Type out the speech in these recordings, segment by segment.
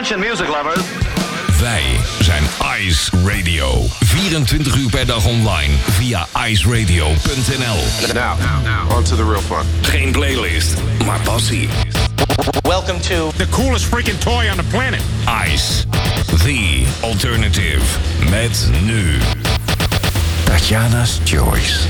Attention music lovers. Wij zijn Ice Radio. 24 uur per dag online via iceradio.nl. Now, now, on to the real fun. Geen playlist, maar passie. Welcome to The coolest freaking toy on the planet. Ice, the alternative. Met nu Tatjana's Choice.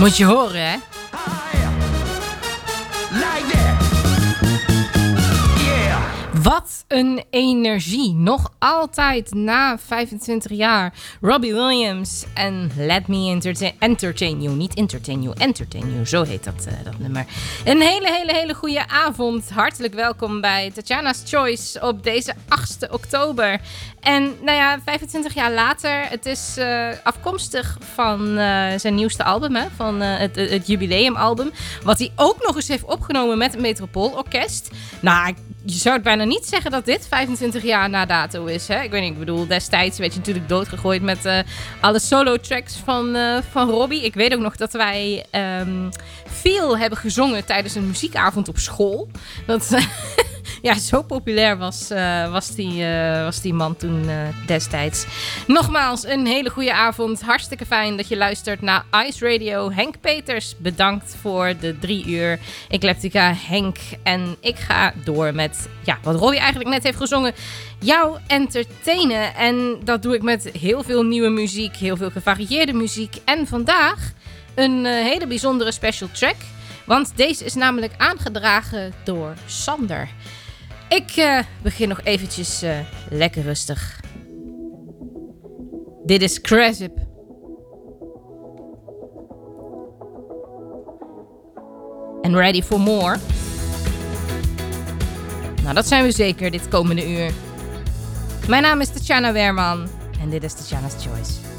Moet je horen, energie. Nog altijd na 25 jaar. Robbie Williams en Let Me Entertain, entertain You. Niet Entertain You, Entertain You. Zo heet dat, eh, dat nummer. Een hele, hele, hele goede avond. Hartelijk welkom bij Tatjana's Choice op deze 8 oktober. En nou ja, 25 jaar later. Het is eh, afkomstig van eh, zijn nieuwste album, hè, van het, het jubileumalbum. Wat hij ook nog eens heeft opgenomen met het Metropoolorkest. Nou, ik- je zou het bijna niet zeggen dat dit 25 jaar na dato is. Hè? Ik weet niet, ik bedoel, destijds werd je natuurlijk doodgegooid met eh, alle solo-tracks van, eh, van Robbie. Ik weet ook nog dat wij ehm, veel hebben gezongen tijdens een muziekavond op school. Dat, Ja, zo populair was, eh, was, die, eh, was die man toen eh, destijds. Nogmaals, een hele goede avond. Hartstikke fijn dat je luistert naar Ice Radio. Henk Peters, bedankt voor de drie uur. Eclectica Henk. En ik ga door met ja, wat Robbie eigenlijk net heeft gezongen. Jou entertainen. En dat doe ik met heel veel nieuwe muziek, heel veel gevarieerde muziek. En vandaag een hele bijzondere special track. Want deze is namelijk aangedragen door Sander. Ik eh, begin nog eventjes eh, lekker rustig. Dit is Crasip. En ready for more? Nou, dat zijn we zeker dit komende uur. Mijn naam is Tatjana Werman en dit is Tatjana's Choice.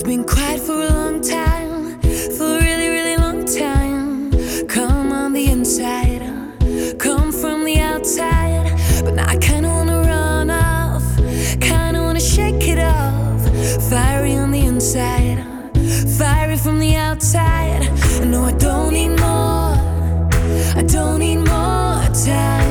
It's been quiet for a long time, for a really, really long time. Come on the inside, come from the outside. But now I kinda wanna run off, kinda wanna shake it off. Fiery on the inside, fiery from the outside. No, I don't need more, I don't need more time.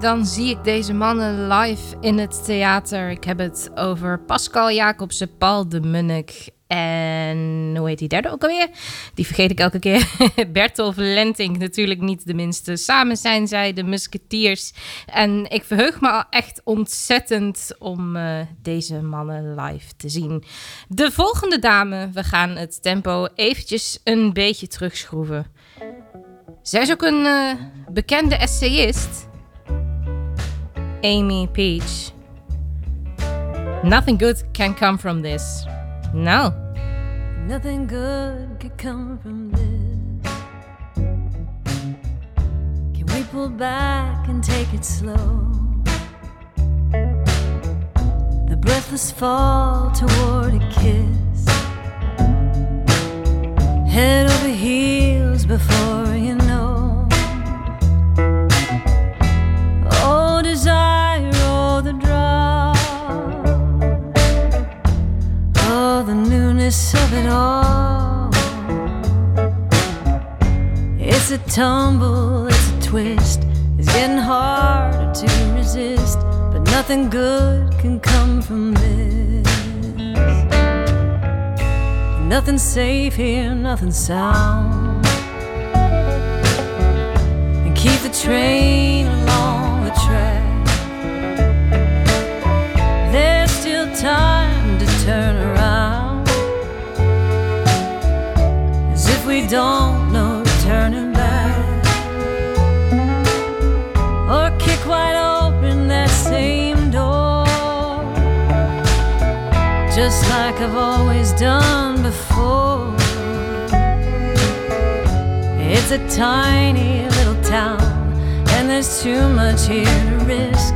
Dan zie ik deze mannen live in het theater. Ik heb het over Pascal Jacobsen, Paul de Munnik en hoe heet die derde ook alweer? Die vergeet ik elke keer. Bertolf Lenting, natuurlijk niet de minste. Samen zijn zij de Musketeers. En ik verheug me al echt ontzettend om eh, deze mannen live te zien. De volgende dame, we gaan het tempo eventjes een beetje terugschroeven. Zij is ook een eh, bekende essayist. Amy Peach. Nothing good can come from this. No. Nothing good could come from this. Can we pull back and take it slow? The breathless fall toward a kiss. Head over heels before you know. Desire, oh, the draw. Oh, the newness of it all. It's a tumble, it's a twist. It's getting harder to resist, but nothing good can come from this. Nothing safe here, nothing sound. And keep the train time to turn around. As if we don't know turning back. Or kick wide open that same door. Just like I've always done before. It's a tiny little town, and there's too much here to risk.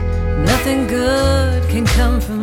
Nothing good can come from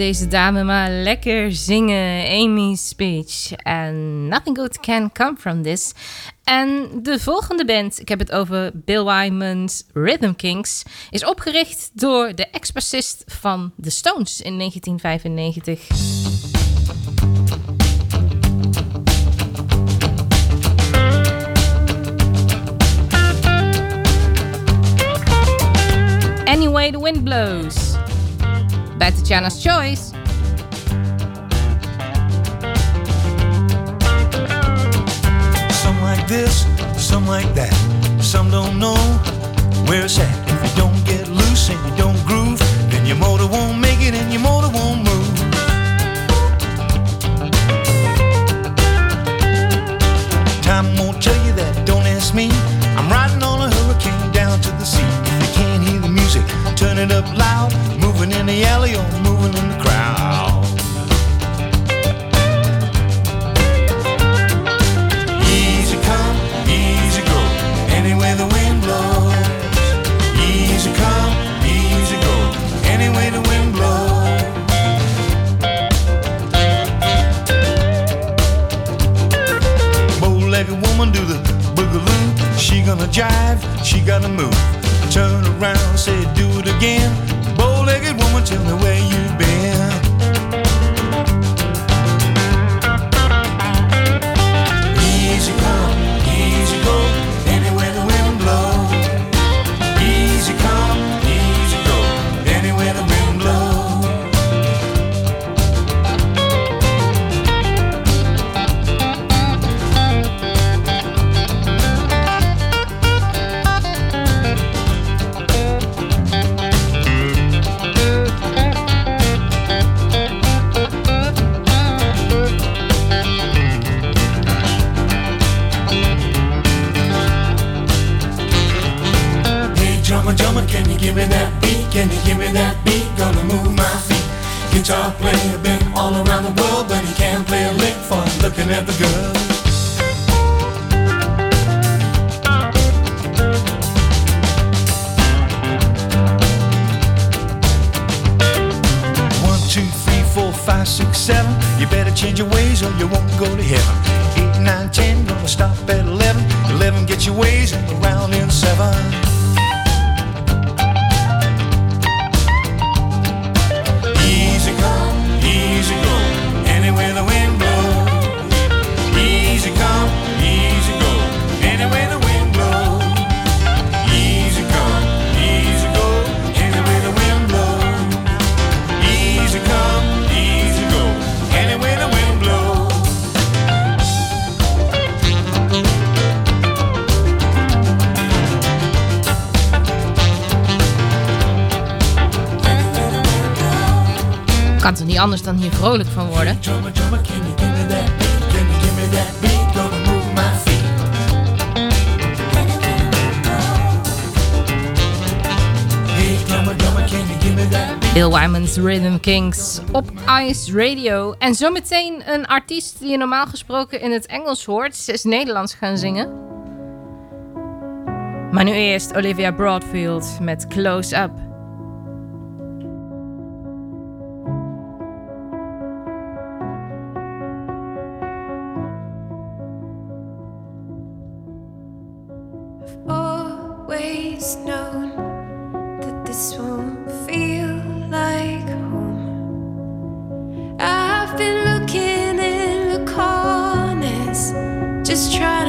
deze dame maar lekker zingen. Amy's Speech. En Nothing Good Can Come From This. En de volgende band, ik heb het over Bill Wyman's Rhythm Kings, is opgericht door de ex-bassist van The Stones in 1995. Anyway the Wind Blows. Bij Tatjana's Choice. Some like this, some like that. Some don't know where it's at. If you don't get loose and you don't groove, then your motor won't make it and your motor won't move. Time won't tell you that, don't ask me. I'm riding on a hurricane down to the sea. If you can't hear the music, turn it up loud. Moving in the alley or moving in the crowd. Easy come, easy go, anywhere the wind blows. Easy come, easy go, anywhere the wind blows. Bow-legged woman do the boogaloo. She gonna jive, she gotta move. Turn around, say do it again. Woman, tell me where you've been. Can you give me that beat? Gonna move my feet. Guitar player been all around the world, but he can't play a lick for looking at the girl. One, two, three, four, five, six, seven. You better change your ways or you won't go to heaven. Eight, nine, ten, gonna stop at eleven. Eleven, get your ways around in seven. Kan toch niet anders dan hier vrolijk van worden? Bill Wyman's Rhythm Kings op Ice Radio. En zometeen een artiest die je normaal gesproken in het Engels hoort. Ze is Nederlands gaan zingen. Maar nu eerst Olivia Broadfield met Close Up. just try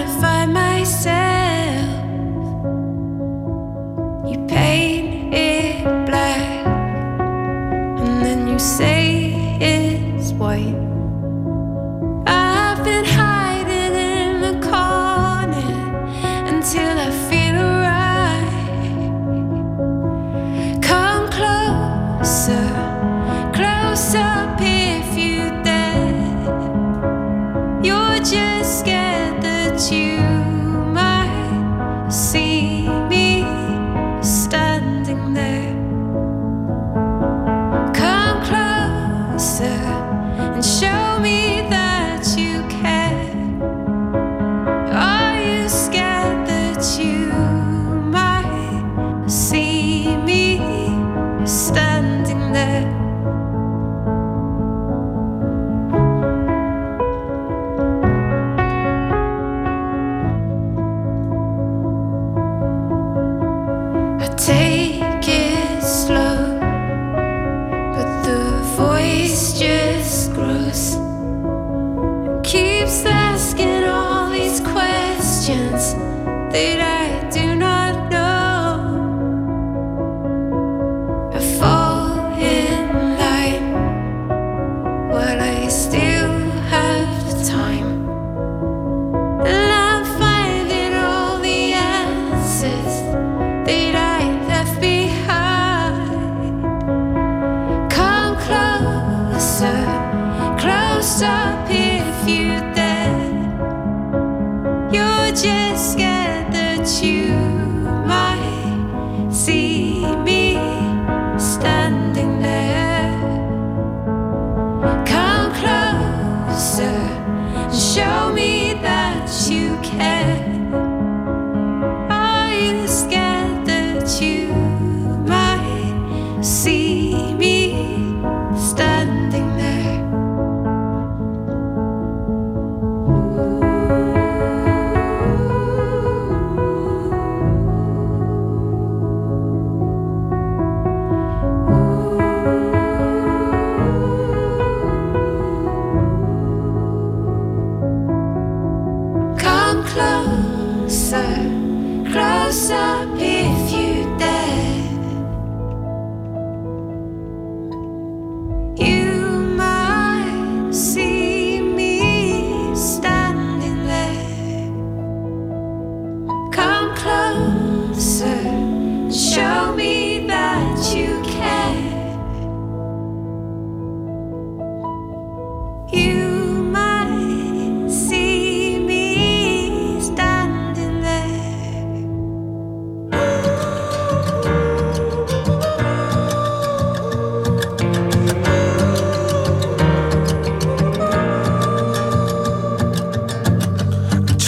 few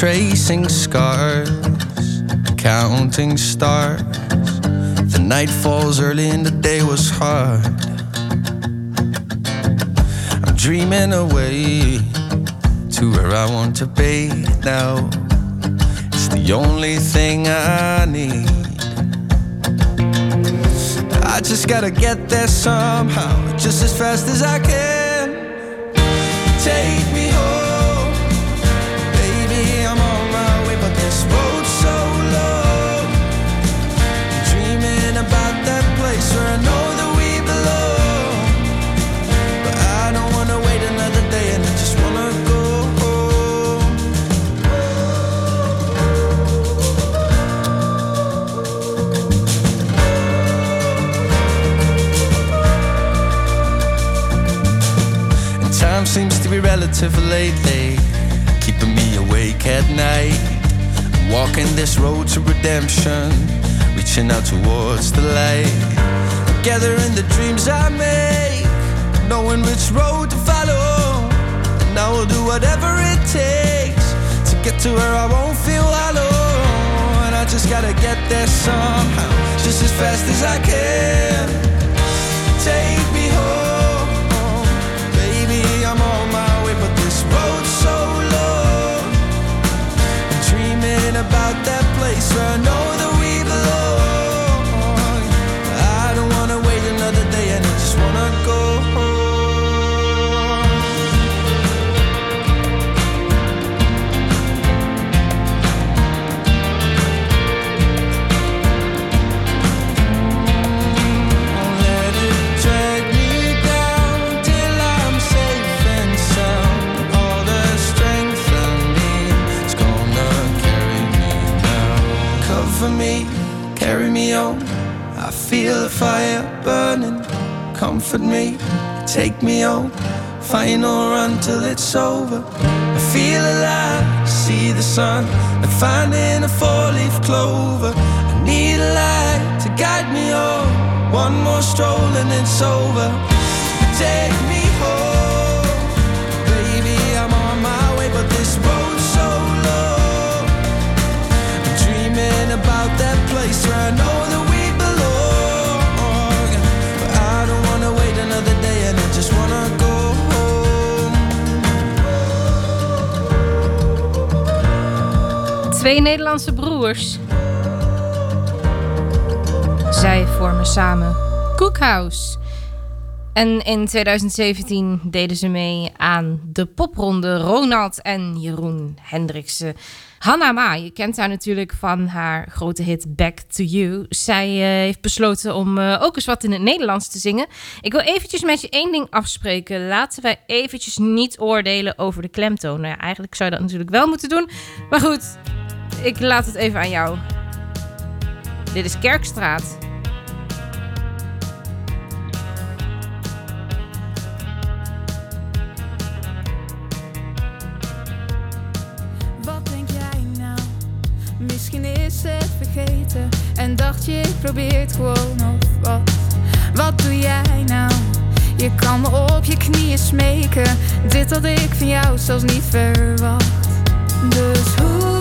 tracing scars, counting stars. The night falls early and the day was hard. I'm dreaming away to where I want to be now. It's the only thing I need. I just gotta get there somehow, just as fast as I can. Take me be relative lately, keeping me awake at night. Walking this road to redemption, reaching out towards the light. Gathering the dreams I make, knowing which road to follow. And I will do whatever it takes to get to where I won't feel hollow. And I just gotta get there somehow, just as fast as I can. Take me home. About that place. Where I know that Cover me, carry me on. I feel the fire burning. Comfort me, take me on. Final run till it's over. I feel alive, see the sun. Like finding a four-leaf clover. I need a light to guide me on. One more stroll and it's over. Take me home, baby. I'm on my way, but this road's dreaming about that place where I know that we belong. But I don't wanna wait another day, and I just wanna go home. Twee Nederlandse broers. Zij vormen samen Cookhouse. En in 2017 deden ze mee aan de popronde Ronald en Jeroen Hendriksen. Hanna Ma, je kent haar natuurlijk van haar grote hit Back to You. Zij eh, heeft besloten om eh, ook eens wat in het Nederlands te zingen. Ik wil eventjes met je één ding afspreken. Laten wij eventjes niet oordelen over de klemtoon. Nou ja, eigenlijk zou je dat natuurlijk wel moeten doen. Maar goed, ik laat het even aan jou. Dit is Kerkstraat. Misschien is het vergeten en dacht je ik probeer het gewoon of wat? Wat doe jij nou? Je kan me op je knieën smeken. Dit had ik van jou zelfs niet verwacht. Dus hoe,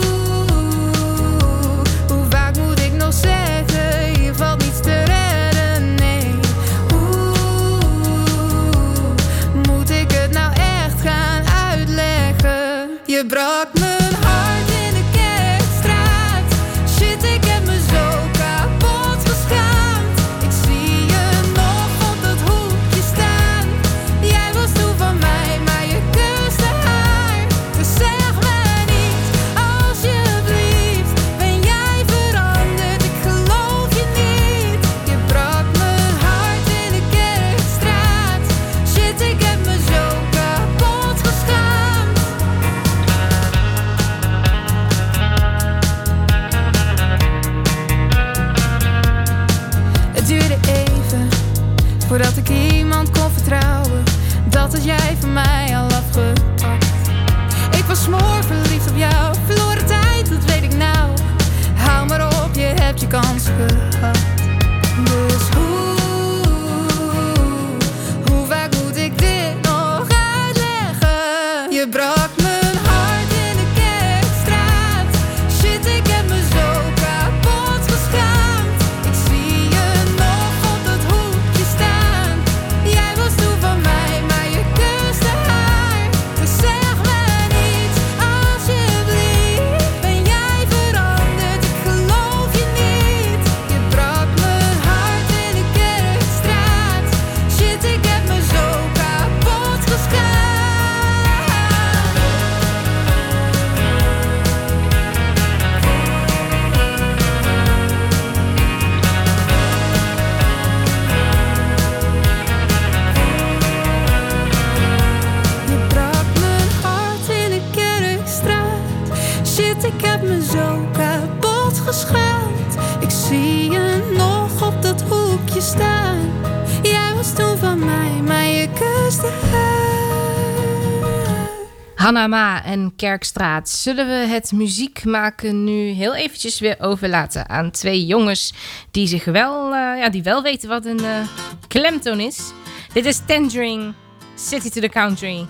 Hanama en Kerkstraat. Zullen we het muziek maken nu heel eventjes weer overlaten aan twee jongens die zich wel, eh, ja, die wel weten wat een eh, klemtoon is. Dit is Tangerine, City to the Country.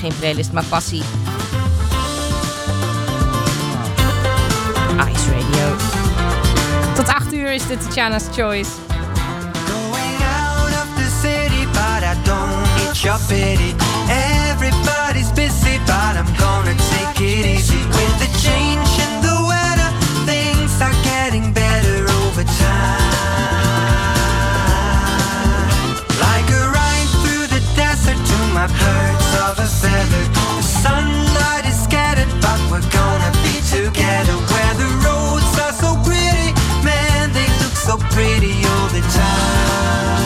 Geen playlist, maar passie. Ice Radio. Tot 8 uur is dit Tatjana's Choice. Going out of the city, but I don't need your pity. Everybody's busy, but I'm gonna take it easy. With the change in the weather, things are getting better over time. Like a ride through the desert to my birds of a feather. The sunlight is scattered, but we're gonna be together. Where the roads are so pretty, man, they look so pretty all the time.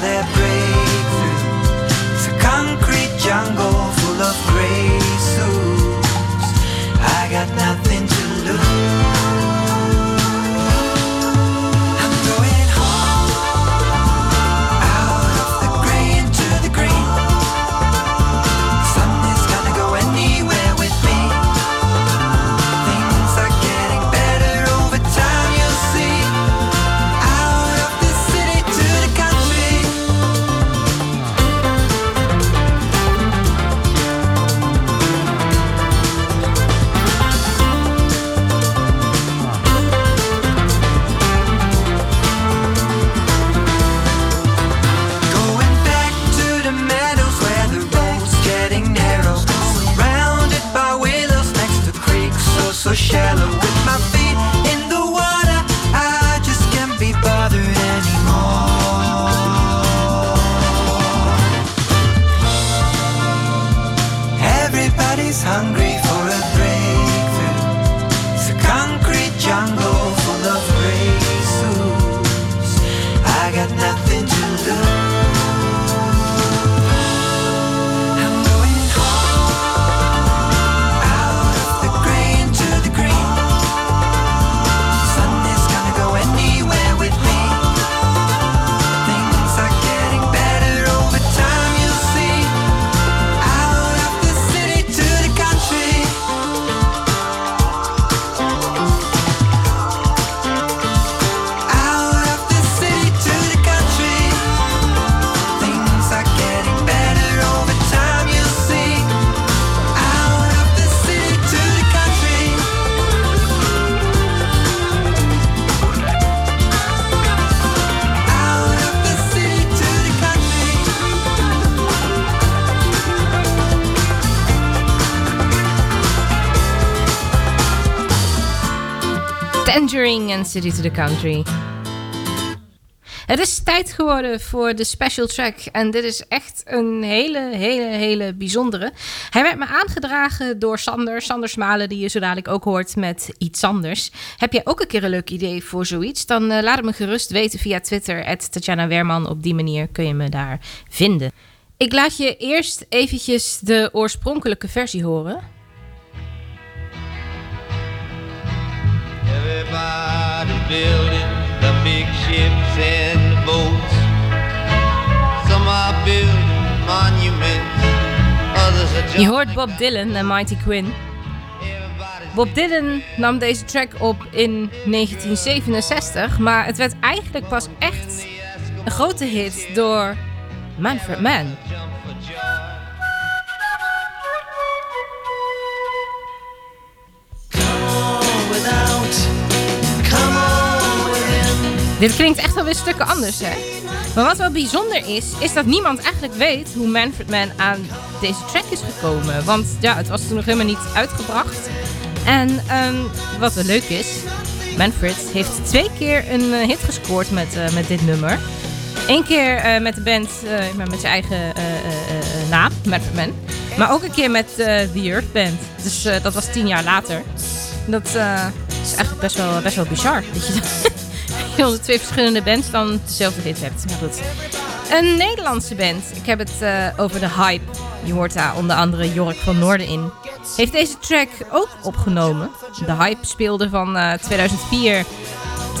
Their Tangerine en City to the Country. Het is tijd geworden voor de special track. En dit is echt een hele, hele, hele bijzondere. Hij werd me aangedragen door Sander. Sander Smalen, die je zo dadelijk ook hoort met iets anders. Heb jij ook een keer een leuk idee voor zoiets? Dan eh, laat het me gerust weten via Twitter. Tatjana Werman. Op die manier kun je me daar vinden. Ik laat je eerst eventjes de oorspronkelijke versie horen. The big ships and the boats. Some are building monuments, others are Je hoort Bob Dylan en Mighty Quinn. Bob Dylan nam deze track op in 1967, maar het werd eigenlijk pas echt een grote hit door Manfred Mann. Dit klinkt echt wel weer stukken anders, hè? Maar wat wel bijzonder is, is dat niemand eigenlijk weet hoe Manfred Mann aan deze track is gekomen. Want ja, het was toen nog helemaal niet uitgebracht. En ehm, wat wel leuk is, Manfred heeft twee keer een eh, hit gescoord met, eh, met dit nummer. Eén keer eh, met de band, met zijn eigen naam, Manfred Mann. Maar ook een keer met The Earth Band. Dus dat was tien jaar later. Dat is eigenlijk best wel, best wel bizar. Dat je, dat onder twee verschillende bands dan dezelfde hit hebt. Goed. Een Nederlandse band. Ik heb het eh, over de Hype. Je hoort daar onder andere Jork van Noorden in. Heeft deze track ook opgenomen. De Hype speelde van eh, 2004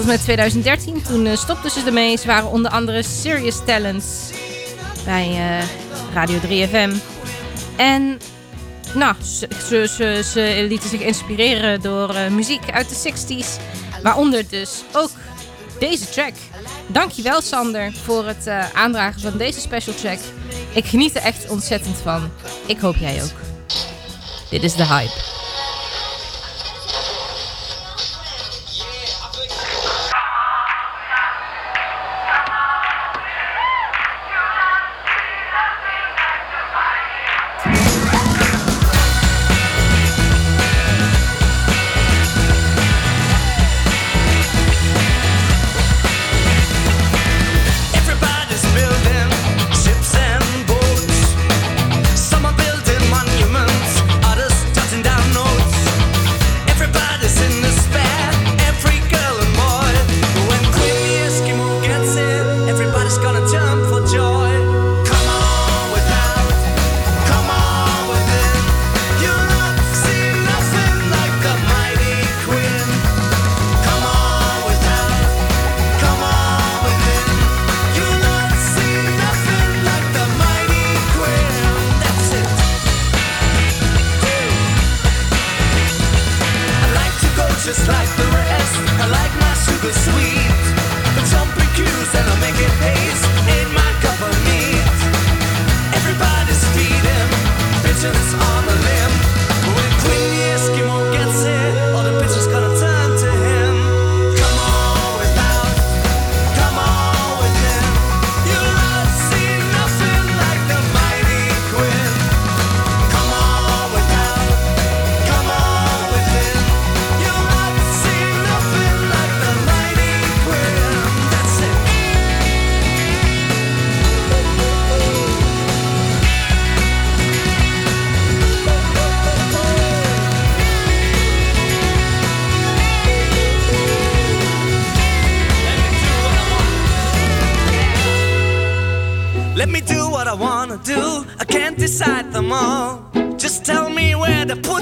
Tot en met 2013, toen eh, stopten ze ermee. Ze waren onder andere Serious Talents bij eh, Radio 3FM. En nou, ze, ze, ze, ze lieten zich inspireren door eh, muziek uit de 60s. Waaronder dus ook deze track. Dankjewel Sander voor het eh, aandragen van deze special track. Ik geniet er echt ontzettend van. Ik hoop jij ook. Dit is de hype.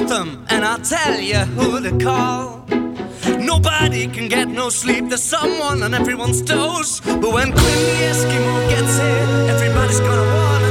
Where to put them, and I'll tell you who to call. Nobody can get no sleep. There's someone on everyone's toes. But when Queen the Eskimo gets here, everybody's gonna want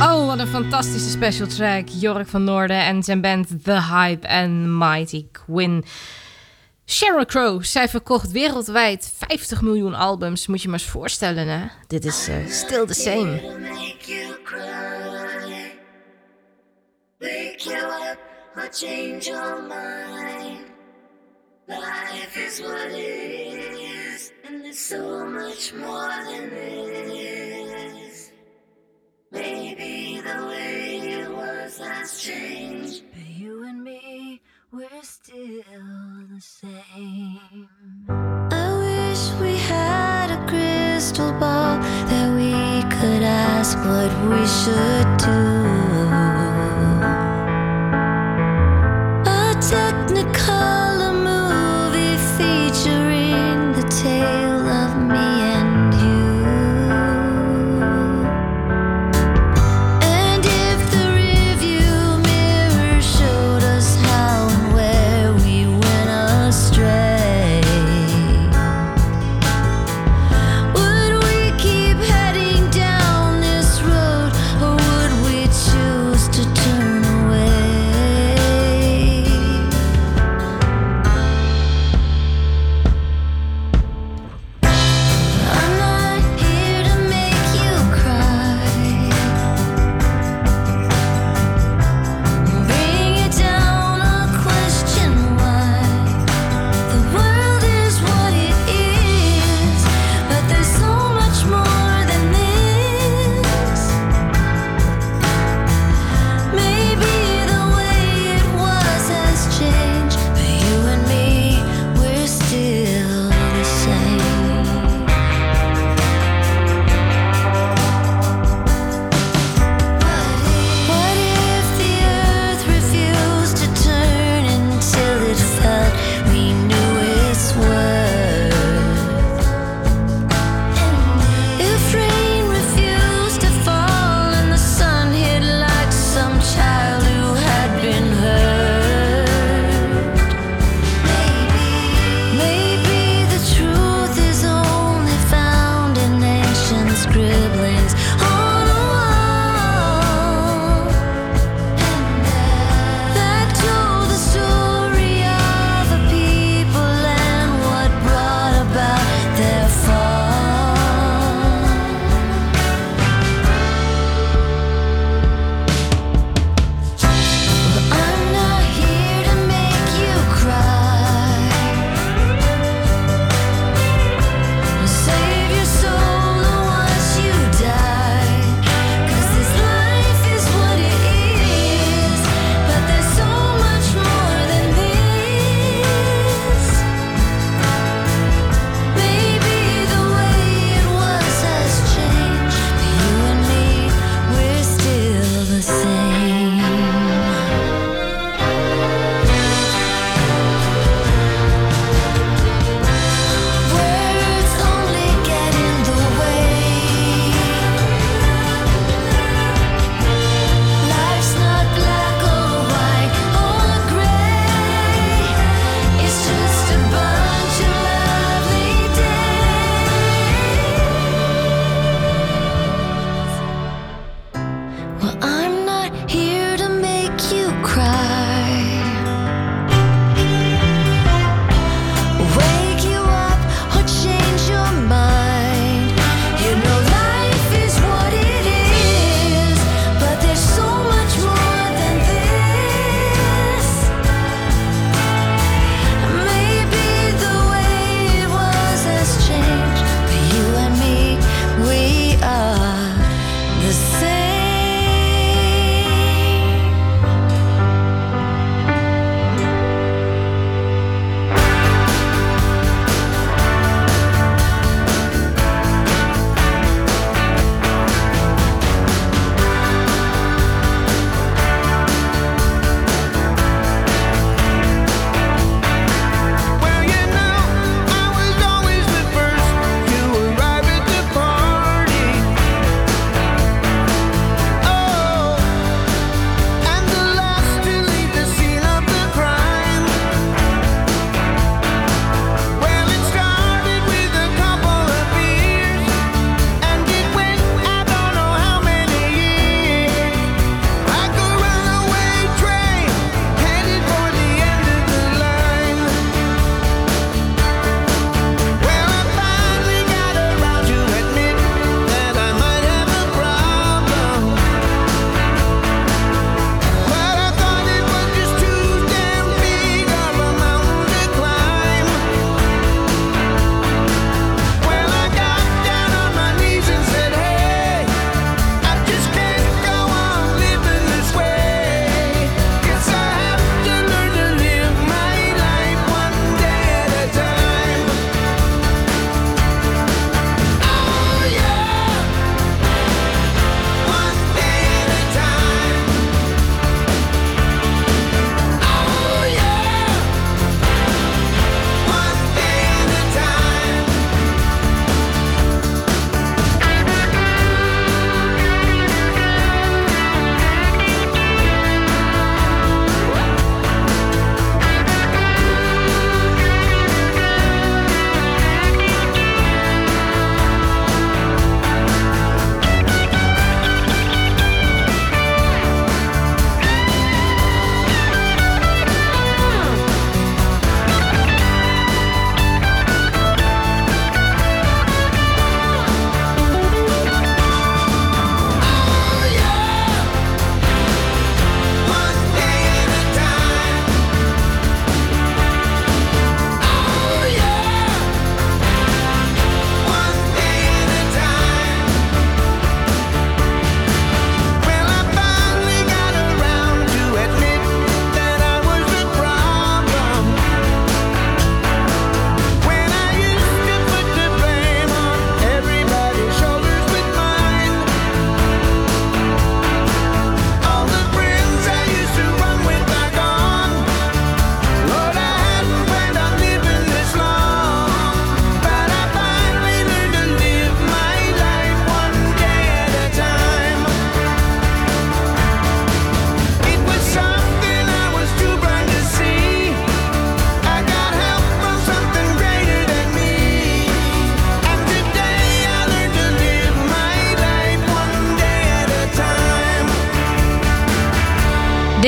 Oh, wat een fantastische special track. Jork van Noorden en zijn band The Hype en Mighty Quinn. Sheryl Crow, zij verkocht wereldwijd 50 miljoen albums. Moet je maar eens voorstellen, hè? Dit is eh, Still the Same. Life is what it is, and it's so much more than this. Maybe the way it was has changed, but you and me, we're still the same. I wish we had a crystal ball that we could ask what we should do.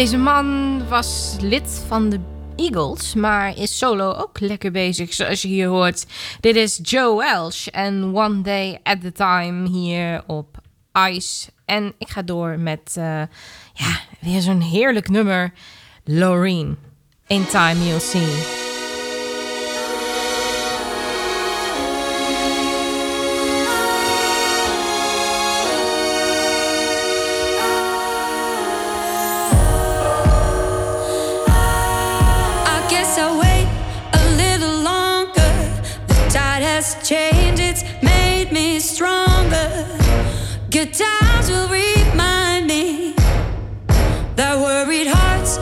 Deze man was lid van de Eagles, maar is solo ook lekker bezig, zoals je hier hoort. Dit is Joe Welsh en One Day at a Time hier op Ice. En ik ga door met eh, ja, weer zo'n heerlijk nummer, Loreen. In Time You'll See. Has it's made me stronger. Good times will remind me that worried hearts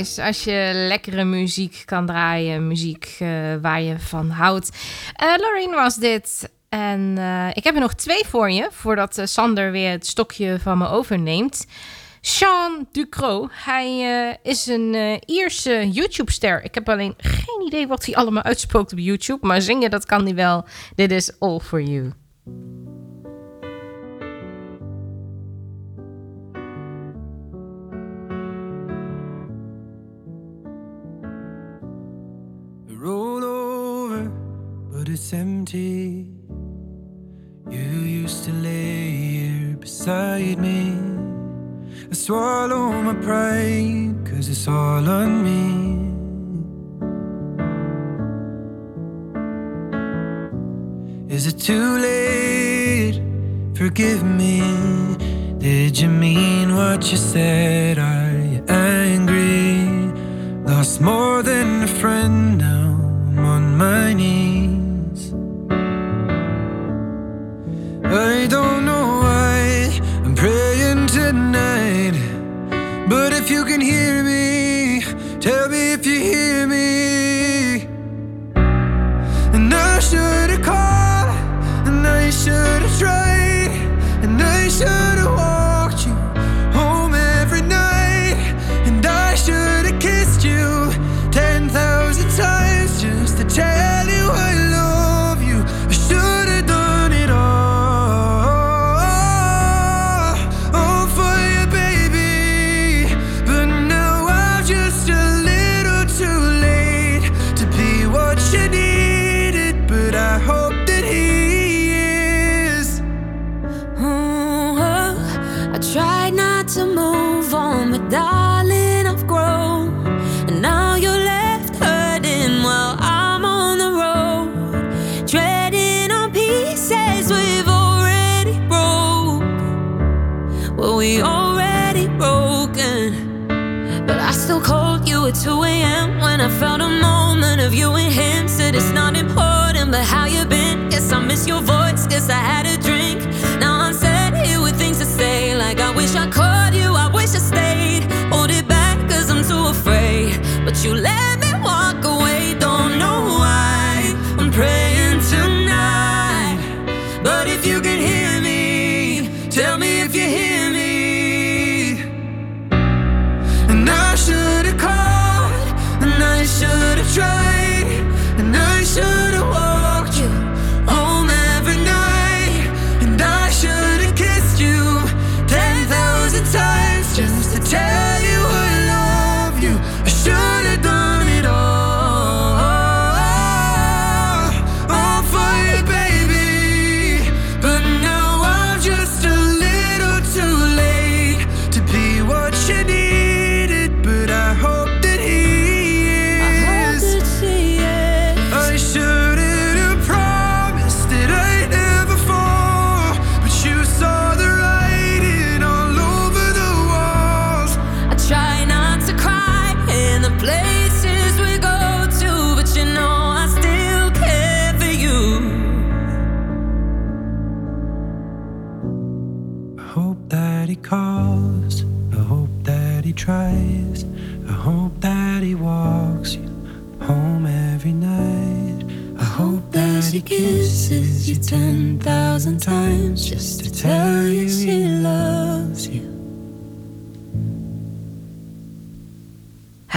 Als je lekkere muziek kan draaien. Muziek eh, waar je van houdt. Loreen was dit. En eh, ik heb er nog twee voor je. Voordat Sander weer het stokje van me overneemt. Sean Ducro. Hij is een Ierse YouTube-ster. Ik heb alleen geen idee wat hij allemaal uitspookt op YouTube. Maar zingen, dat kan hij wel. Dit is All For You. But it's empty. You used to lay here beside me. I swallow my pride, cause it's all on me. Is it too late? Forgive me. Did you mean what you said? Are you angry? Lost more than a friend now. I'm on my knees. I don't know why I'm praying tonight. But if you can hear me, tell me if you hear me. And I should have called, and I should have tried, and I should have walked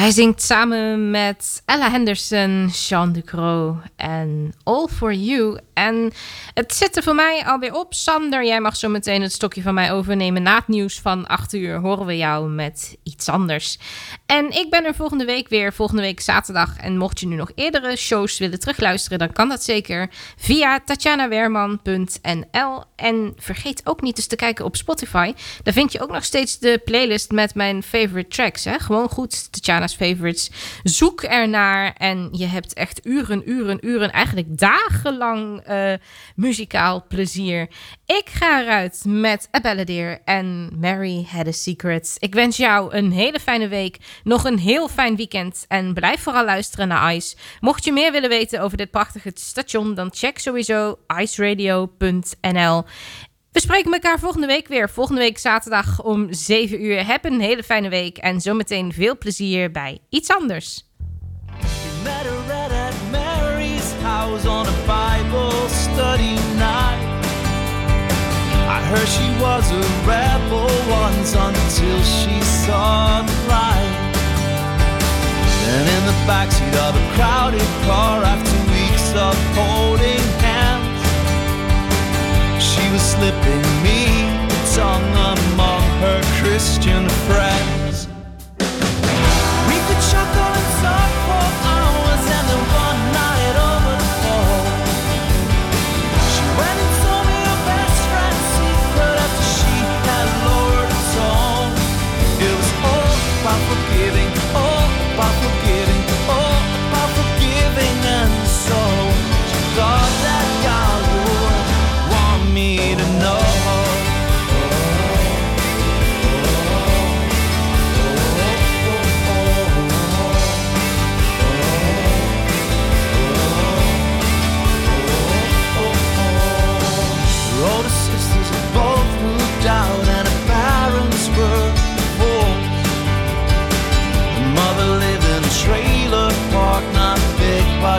Hij zingt samen met Ella Henderson, Sean Ducro en All For You. En het zit er voor mij alweer op. Sander, jij mag zo meteen het stokje van mij overnemen. Na het nieuws van 8 uur horen we jou met iets anders. En ik ben er volgende week weer, volgende week zaterdag. En mocht je nu nog eerdere shows willen terugluisteren, dan kan dat zeker via tatjanawerman.nl. En vergeet ook niet eens te kijken op Spotify. Daar vind je ook nog steeds de playlist met mijn favorite tracks. Hè? Gewoon goed, Tatjana's favorites. Zoek ernaar en je hebt echt uren, uren, uren, eigenlijk dagenlang eh, muzikaal plezier. Ik ga eruit met A Balladeer en Mary Had a Secret. Ik wens jou een hele fijne week, nog een heel fijn weekend en blijf vooral luisteren naar Ice. Mocht je meer willen weten over dit prachtige station, dan check sowieso iceradio.nl. We spreken elkaar volgende week weer. Volgende week zaterdag om 7 uur. Heb een hele fijne week en zometeen veel plezier bij iets anders. I heard she was a rebel once until she saw the light. And in the backseat of a crowded car after weeks of holding slipping me tongue among her Christian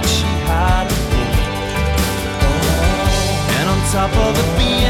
she had. Oh. And on top of it being